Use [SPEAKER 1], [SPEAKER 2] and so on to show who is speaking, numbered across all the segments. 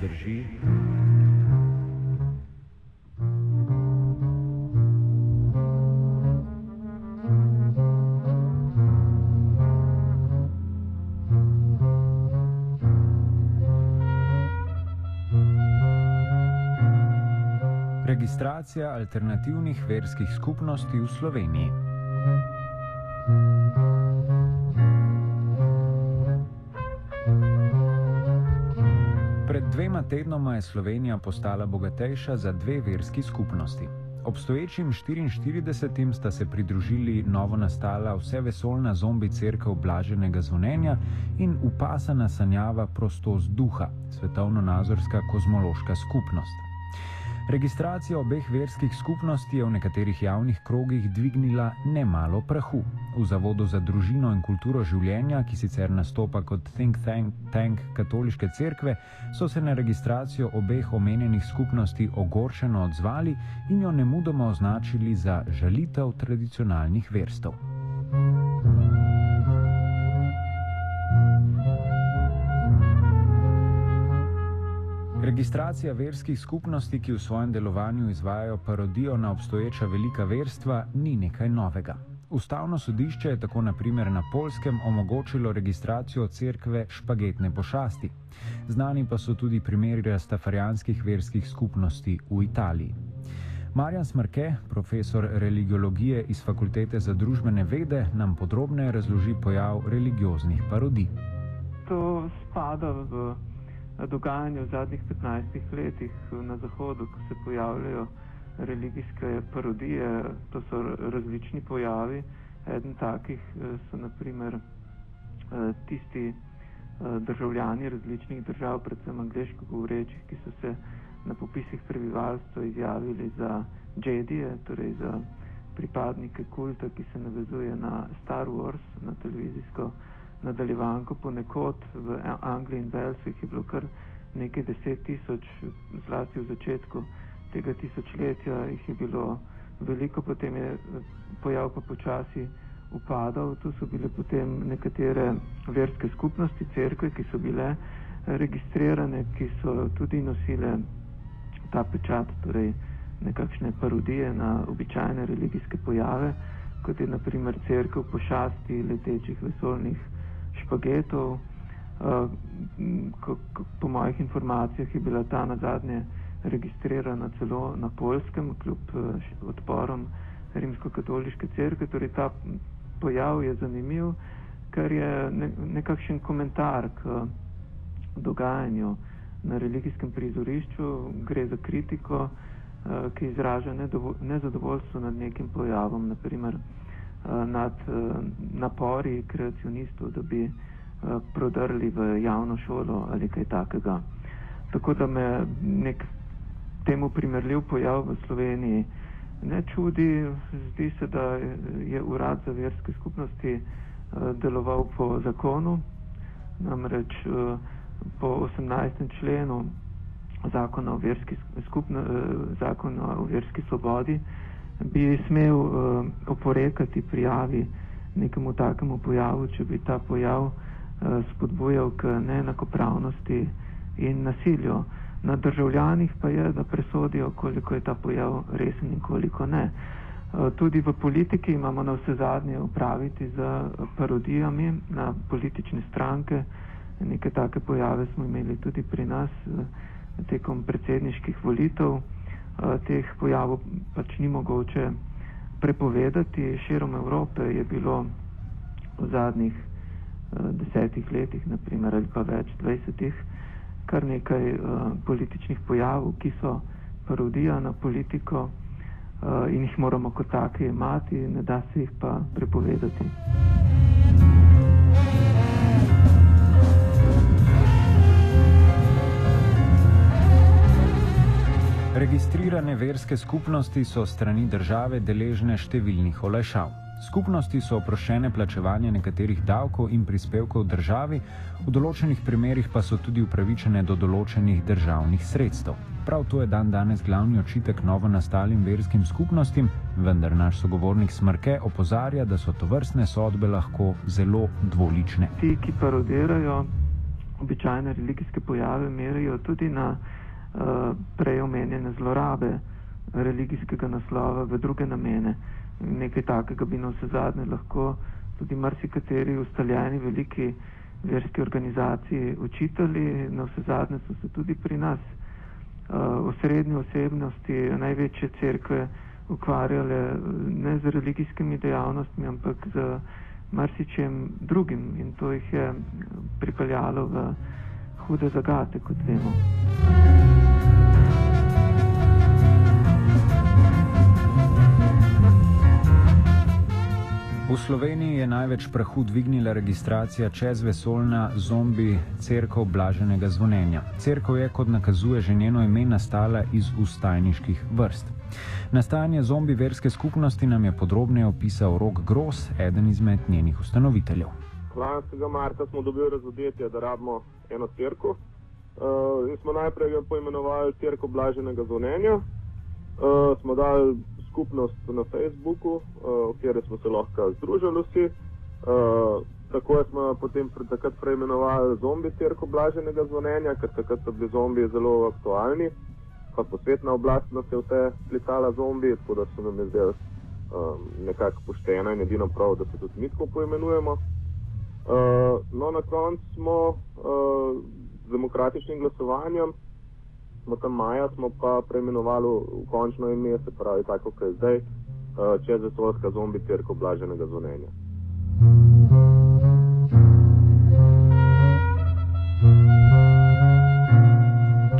[SPEAKER 1] Drži. Registracija alternativnih verskih skupnosti v Sloveniji. Dvema tednoma je Slovenija postala bogatejša za dve verski skupnosti. Obstoječim 44 sta se pridružili novo nastala vse vesolna zombi crkva Blaženega zvonjenja in upasana sanjava prostost duha, svetovno-nazorska kozmološka skupnost. Registracija obeh verskih skupnosti je v nekaterih javnih krogih dvignila nemalo prahu. V Zavodu za družino in kulturo življenja, ki sicer nastopa kot think tank, tank katoliške cerkve, so se na registracijo obeh omenjenih skupnosti ogorčeno odzvali in jo nemudoma označili za žalitev tradicionalnih verstv. Registracija verskih skupnosti, ki v svojem delovanju izvajajo parodijo na obstoječa velika verstva, ni nekaj novega. Ustavno sodišče je tako naprimer na Polskem omogočilo registracijo cerkve špagetne pošasti. Znani pa so tudi primeri rastafarijanskih verskih skupnosti v Italiji. Marjan Smrke, profesor religiologije iz Fakultete za družbene vede, nam podrobneje razloži pojav religioznih parodij.
[SPEAKER 2] To spada v dogajanje v zadnjih 15 letih na Zahodu, ko se pojavljajo religijske parodije, to so različni pojavi. Eden takih eh, so naprimer eh, tisti eh, državljani različnih držav, predvsem angliško govorečih, ki so se na popisih prebivalstva izjavili za Jedije, torej za pripadnike kulta, ki se navezuje na Star Wars, na televizijsko nadaljevanko ponekod v Angliji in Velsu jih je bilo kar nekaj deset tisoč, zlasti v začetku tega tisočletja jih je bilo veliko, potem je pojav pa počasi upadal. Tu so bile potem nekatere verske skupnosti, cerkve, ki so bile registrirane, ki so tudi nosile ta pečat, torej nekakšne parodije na običajne religijske pojave, kot je naprimer cerkev pošasti letečih vesolnih špagetov. Uh, po mojih informacijah je bila ta na zadnje registrirana celo na polskem, kljub uh, odporom rimsko-katoliške cerkve. Torej ta pojav je zanimiv, ker je ne, nekakšen komentar k dogajanju na religijskem prizorišču, gre za kritiko, ki izraža nezadovoljstvo nad nekim pojavom, naprimer Eh, nad eh, napori kreacionistov, da bi eh, prodrli v javno šolo ali kaj takega. Tako da me nek temu primerljiv pojav v Sloveniji ne čudi. Zdi se, da je urad za verske skupnosti deloval po zakonu, namreč po 18. členu zakona o verski, skupno, zakona o verski svobodi bi smel uh, oporekati prijavi nekemu takemu pojavu, če bi ta pojav uh, spodbujal k neenakopravnosti in nasilju. Na državljanih pa je, da presodijo, koliko je ta pojav resen in koliko ne. Uh, tudi v politiki imamo na vse zadnje upraviti z parodijami na politične stranke. Neke take pojave smo imeli tudi pri nas tekom predsedniških volitev. Eh, teh pojavov pač ni mogoče prepovedati. Širom Evrope je bilo v zadnjih uh, desetih letih, naprimer, ali pa več dvajsetih, kar nekaj uh, političnih pojavov, ki so parodija na politiko in jih moramo kot take imati, ne da se jih pa prepovedati.
[SPEAKER 1] Registrirane verske skupnosti so strani države deležne številnih olajšav. Skupnosti so oproščene plačevanja nekaterih davkov in prispevkov državi, v določenih primerjih pa so tudi upravičene do določenih državnih sredstev. Prav to je dan danes glavni očitek novo nastalim verskim skupnostim, vendar naš sogovornik Smrke opozarja, da so to vrstne sodbe lahko zelo dvolične.
[SPEAKER 2] Ti, ki parodirajo običajne religijske pojave merijo tudi na prej omenjene zlorabe religijskega naslova v druge namene. Nekaj takega bi na vse zadnje lahko tudi marsikateri ustaljeni veliki verski organizaciji učitali, na vse zadnje so se tudi pri nas uh, osrednje osebnosti največje cerkve ukvarjale ne z religijskimi dejavnostmi, ampak z marsičem drugim in to jih je pripeljalo v hude zagate, kot vemo.
[SPEAKER 1] V Sloveniji je največ prahu dvignila registracija čezvesoljna zombi crkv Blaženega zvonjenja. Cerkev je, kot nakazuje že njeno ime, nastala iz ustajniških vrst. Nastajanje zombi verske skupnosti nam je podrobneje opisal Rok Gros, eden izmed njenih ustanoviteljev.
[SPEAKER 3] Lanskega marca smo dobili razodetje, da rabimo eno crkvo. Uh, in smo najprej poimenovali crkvo Blaženega zvonjenja. Uh, smo dali skupnost na Facebooku, uh, v kateri smo se lahko združili vsi. Uh, tako smo potem takrat preimenovali zombi crkvo Blaženega zvonjenja, ker takrat so bili zombi zelo aktualni. Pa posvetna oblast nas je vse klicala zombi, tako da so nam je zdelo um, nekako pošteno in edino prav, da se tudi mi tako poimenujemo. Uh, no, na koncu smo uh, z demokratičnim glasovanjem tam maja, smo pa preimenovali v končno ime, se pravi, tako kot je zdaj, uh, čez vesoljska zombi crkva blaženega zvonjenja.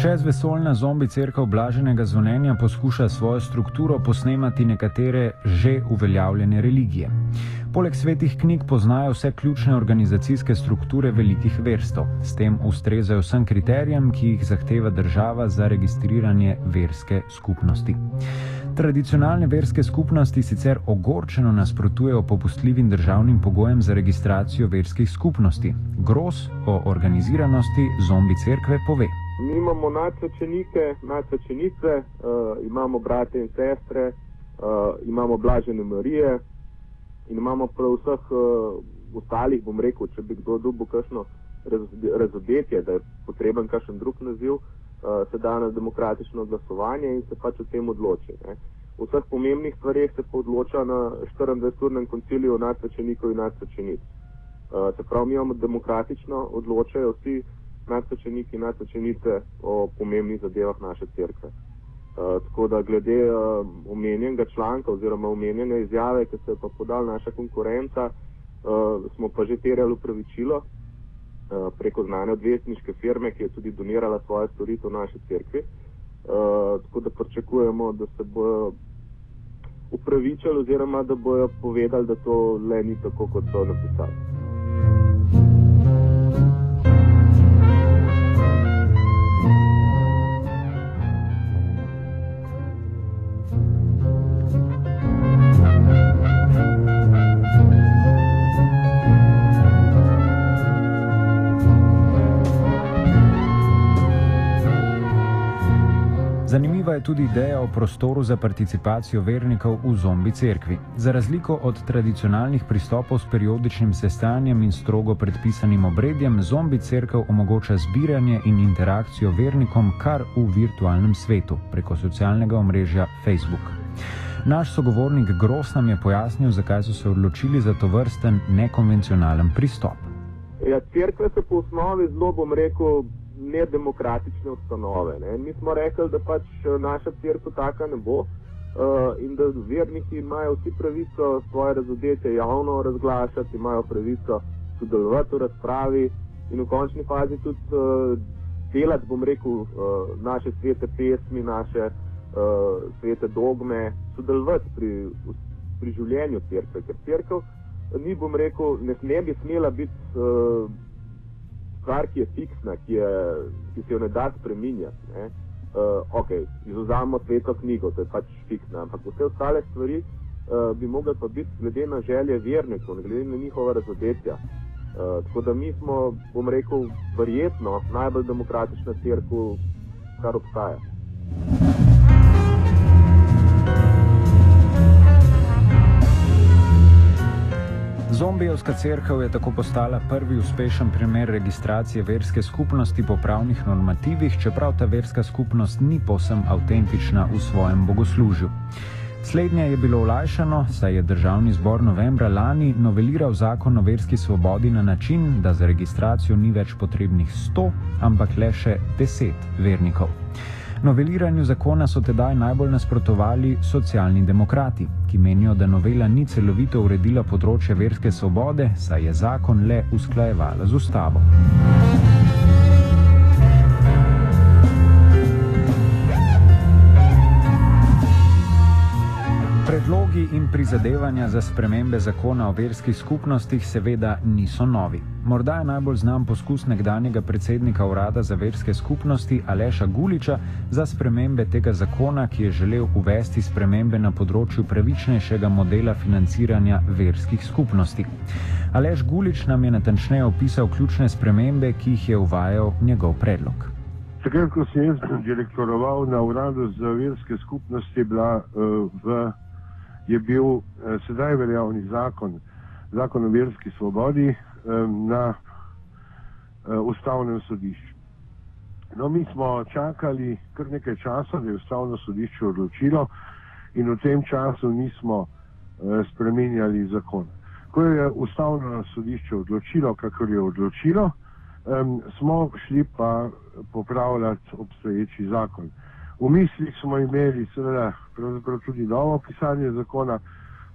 [SPEAKER 1] Čez vesoljna zombi crkva blaženega zvonjenja poskuša svojo strukturo posnemati nekatere že uveljavljene religije. Poleg svetih knjig poznajo vse ključne organizacijske strukture velikih verstov, s tem ustrezajo vsem kriterijem, ki jih zahteva država za registriranje verske skupnosti. Tradicionalne verske skupnosti sicer ogorčeno nasprotujejo popustljivim državnim pogojem za registracijo verskih skupnosti. Gros o organiziranosti zombi cerkve pove.
[SPEAKER 3] Mi imamo nadsvečenike, nadsvečenice, uh, imamo brate in sestre, uh, imamo blažene Marije, in imamo prav vseh uh, ostalih, bom rekel, če bi kdo dobil kakšno razodetje, da je potreben kakšen drug naziv, uh, se da na demokratično glasovanje in se pač o tem odloči. Ne. V vseh pomembnih stvarih se pa odloča na 24-urnem konciliju nadsvečenikov in nadsvečenic. Uh, se pravi, mi imamo demokratično odločajo vsi nadsvečeniki in nadsvečenice o pomembnih zadevah naše crkve. Uh, tako da glede uh, omenjenega članka oziroma omenjene izjave, ki se je pa podal naša konkurenca, uh, smo pa že terjali upravičilo uh, preko znane odvetniške firme, ki je tudi donirala svoje storitev naši cerkvi. Uh, tako da pričakujemo, da se bojo upravičili oziroma da bojo povedali, da to le ni tako, kot so napisali.
[SPEAKER 1] Zanimiva je tudi ideja o prostoru za participacijo vernikov v zombi cerkvi. Za razliko od tradicionalnih pristopov s periodičnim sestanjem in strogo predpisanim obredjem, zombi cerkev omogoča zbiranje in interakcijo vernikom kar v virtualnem svetu preko socialnega omrežja Facebook. Naš sogovornik Gros nam je pojasnil, zakaj so se odločili za to vrsten nekonvencionalen pristop.
[SPEAKER 3] Ja, cerkve so po osnovi zelo, bom rekel, nedemokratične ustanove. Ne. Mi smo rekli, da pač eh, naša crkva taka ne bo uh, in da verniki imajo vsi pravico svoje razodete javno razglašati, imajo pravico sodelovati v razpravi in v končni fazi tudi uh, delati, bom rekel, uh, naše svete pesmi, naše uh, svete dogme, sodelovati pri, pri življenju crkve. Ker crkva ni, bom rekel, ne, ne bi smela biti. Uh, stvar, ki je fiksna, ki, je, ki se jo ne da spremenjati. Uh, eh, ok, izuzamemo sveto knjigo, to je pač fiksna, ampak vse ostale stvari uh, bi mogle pa biti glede na želje vernikov, glede na njihova razodetja. Uh, tako da mi smo, bom rekel, verjetno najbolj demokratična crkva, kar obstaja.
[SPEAKER 1] Zombijevska crkva je tako postala prvi uspešen primer registracije verske skupnosti po pravnih normativih, čeprav ta verska skupnost ni posem avtentična v svojem bogoslužju. Slednje je bilo olajšano, saj je državni zbor novembra lani noveliral zakon o verski svobodi na način, da za registracijo ni več potrebnih 100, ampak le še 10 vernikov. Noveliranju zakona so tedaj najbolj nasprotovali socialni demokrati, ki menijo, da novela ni celovito uredila področje verske svobode, saj je zakon le usklajevala z ustavo. Predlogi in prizadevanja za spremembe zakona o verskih skupnostih seveda niso novi. Morda je najbolj znan poskus nekdanjega predsednika urada za verske skupnosti Aleša Guliča za spremembe tega zakona, ki je želel uvesti spremembe na področju pravičnejšega modela financiranja verskih skupnosti. Aleš Gulič nam je natančneje opisal ključne spremembe, ki jih je uvajal njegov predlog.
[SPEAKER 4] Takrat, ko sem jaz direktoroval na uradu za verske skupnosti, bila uh, v je bil eh, sedaj veljavni zakon, zakon o verski svobodi eh, na eh, ustavnem sodišču. No, mi smo čakali kar nekaj časa, da je ustavno sodišče odločilo in v tem času nismo eh, spremenjali zakona. Ko je ustavno sodišče odločilo, kako je odločilo, eh, smo šli pa popravljati obstoječi zakon. V mislih smo imeli seveda tudi novo pisanje zakona,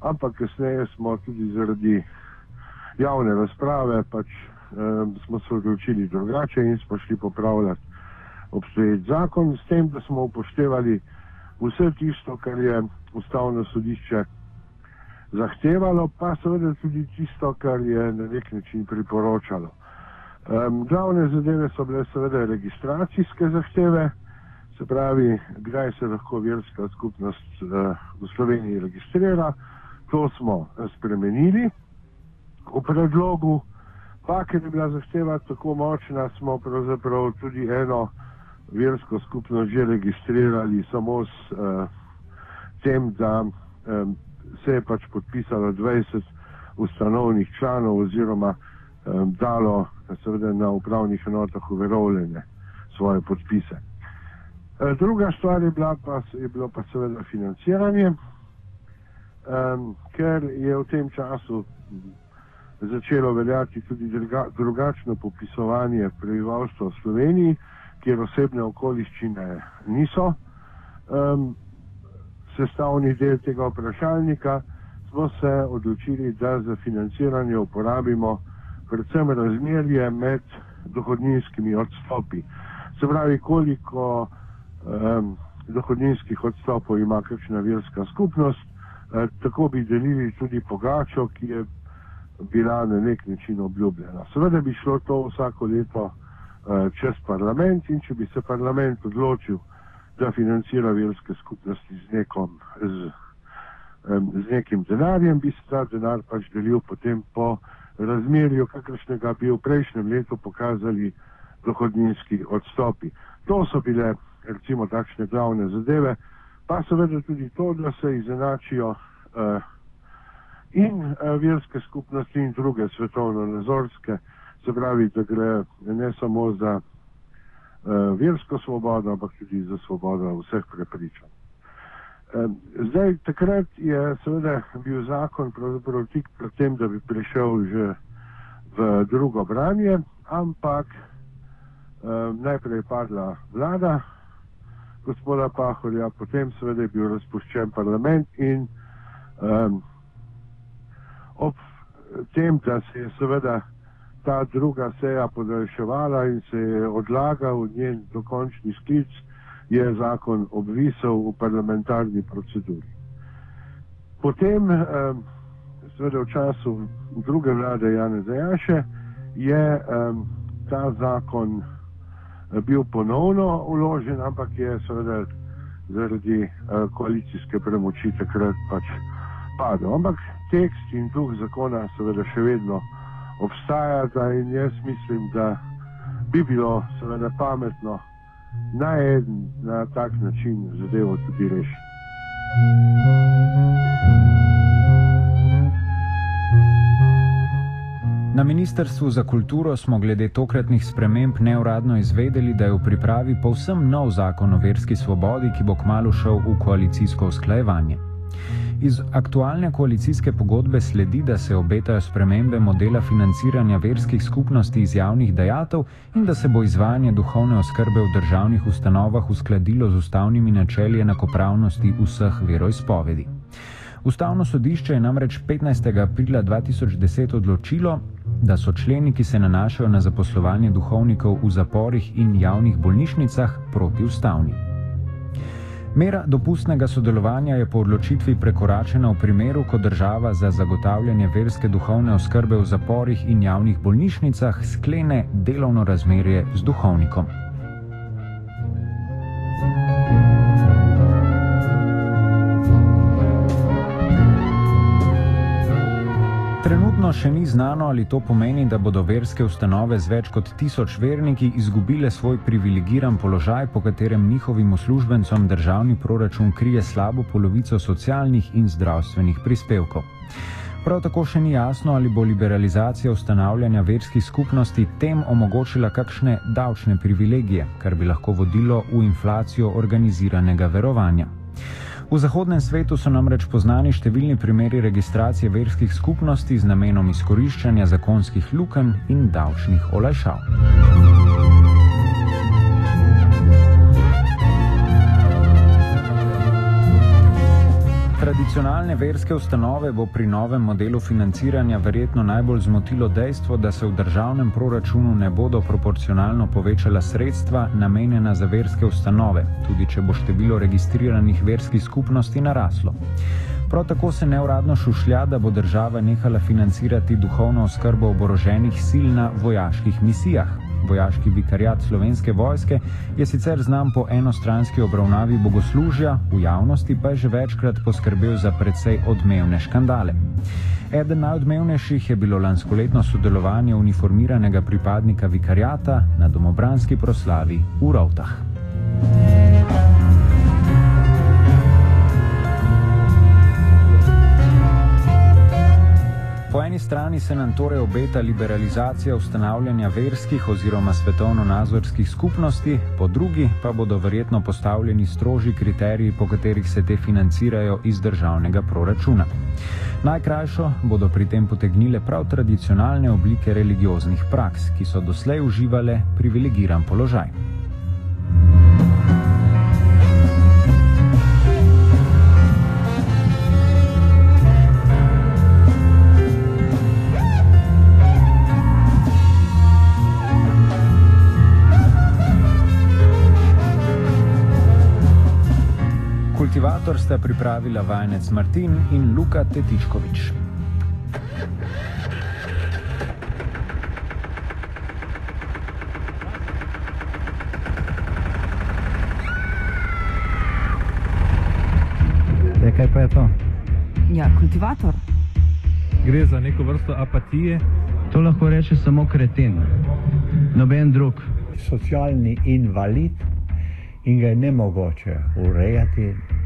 [SPEAKER 4] ampak kasneje smo tudi zaradi javne razprave pač eh, smo se odločili drugače in smo šli popravljati obstoječ zakon s tem, da smo upoštevali vse tisto, kar je ustavno sodišče zahtevalo, pa seveda tudi tisto, kar je na nek način priporočalo. Um, glavne zadeve so bile seveda registracijske zahteve, se pravi, kdaj se lahko verska skupnost uh, v Sloveniji registrira. To smo eh, spremenili v predlogu, pa ker je bila zahteva tako močna, smo pravzaprav tudi eno versko skupnost že registrirali samo s uh, tem, da um, se je pač podpisalo 20 ustanovnih članov oziroma um, dalo seveda na upravnih enotah uverovljene svoje podpise. Eh, druga stvar je, bila pa, je bilo pa seveda financiranje, um, ker je v tem času začelo veljati tudi druga, drugačno popisovanje prebivalstva v Sloveniji, kjer osebne okoliščine niso um, sestavni del tega vprašalnika, smo se odločili, da za financiranje uporabimo predvsem razmerje med dohodninskimi odstopi. Se pravi, koliko um, dohodninskih odstopov ima kakšna verska skupnost, uh, tako bi delili tudi pogačo, ki je bila na nek način obljubljena. Seveda bi šlo to vsako leto uh, čez parlament in če bi se parlament odločil, da financira verske skupnosti z, nekom, z, um, z nekim denarjem, bi se ta denar pač delil potem po razmerju, kakršnega bi v prejšnjem letu pokazali dohodninski odstopi. To so bile recimo takšne glavne zadeve, pa seveda tudi to, da se izenačijo uh, in uh, verske skupnosti in druge svetovno-nazorske, se pravi, da gre ne samo za uh, versko svobodo, ampak tudi za svobodo vseh prepričanj. Zdaj, takrat je seveda bil zakon pravzaprav tik pred tem, da bi prišel že v drugo branje, ampak eh, najprej je padla vlada, gospoda Pahorja, potem seveda je bil razpuščen parlament in um, ob tem, da se je seveda ta druga seja podaljševala in se je odlagal njen dokončni sklic, je zakon obvisel v parlamentarni proceduri. Potem, um, seveda v času druge vlade Jane Zajaše, je um, ta zakon bil ponovno uložen, ampak je seveda zaradi uh, koalicijske premoči takrat pač padel. Ampak tekst in duh zakona seveda še vedno obstajata in jaz mislim, da bi bilo seveda pametno na en na tak način zadevo tudi rešiti.
[SPEAKER 1] Na Ministrstvu za kulturo smo glede tokratnih sprememb neuradno izvedeli, da je v pripravi povsem nov zakon o verski svobodi, ki bo kmalo šel v koalicijsko usklajevanje. Iz aktualne koalicijske pogodbe sledi, da se obetajo spremembe modela financiranja verskih skupnosti iz javnih dejatev in da se bo izvajanje duhovne oskrbe v državnih ustanovah uskladilo z ustavnimi načeli enakopravnosti vseh veroizpovedi. Ustavno sodišče je namreč 15. aprila 2010 odločilo, da so členi, ki se nanašajo na zaposlovanje duhovnikov v zaporih in javnih bolnišnicah, protiustavni. Mera dopustnega sodelovanja je po odločitvi prekoračena v primeru, ko država za zagotavljanje verske duhovne oskrbe v zaporih in javnih bolnišnicah sklene delovno razmerje z duhovnikom. Trenutno še ni znano, ali to pomeni, da bodo verske ustanove z več kot tisoč verniki izgubile svoj privilegiran položaj, po katerem njihovim uslužbencem državni proračun krije slabo polovico socialnih in zdravstvenih prispevkov. Prav tako še ni jasno, ali bo liberalizacija ustanavljanja verskih skupnosti tem omogočila kakšne davčne privilegije, kar bi lahko vodilo v inflacijo organiziranega verovanja. V zahodnem svetu so namreč poznani številni primeri registracije verskih skupnosti z namenom izkoriščanja zakonskih lukenj in davčnih olajšav. Tradicionalne verske ustanove bo pri novem modelu financiranja verjetno najbolj zmotilo dejstvo, da se v državnem proračunu ne bodo proporcionalno povečala sredstva namenjena za verske ustanove, tudi če bo število registriranih verskih skupnosti naraslo. Prav tako se neuradno šušlja, da bo država nehala financirati duhovno oskrbo oboroženih sil na vojaških misijah, vojaški vikariat slovenske vojske, je sicer znan po enostranski obravnavi bogoslužja, v javnosti pa je že večkrat poskrbel za precej odmevne škandale. Eden najodmevnejših je bilo lanskoletno sodelovanje uniformiranega pripadnika vikariata na domobranski proslavi v Rovtah. Po eni strani se nam torej obeta liberalizacija ustanavljanja verskih oziroma svetovno-nazorskih skupnosti, po drugi pa bodo verjetno postavljeni strožji kriteriji, po katerih se te financirajo iz državnega proračuna. Najkrajšo bodo pri tem potegnile prav tradicionalne oblike religioznih praks, ki so doslej uživale privilegiran položaj. Kultivator sta pripravila vajenec Martin in Luka Tetičkovič.
[SPEAKER 5] Zdaj, kaj pa je to?
[SPEAKER 6] Ja, kultivator.
[SPEAKER 5] Gre za neko vrsto apatije.
[SPEAKER 7] To lahko reče samo kreten, noben drug.
[SPEAKER 8] Socialni invalid in ga je ne mogoče urejati,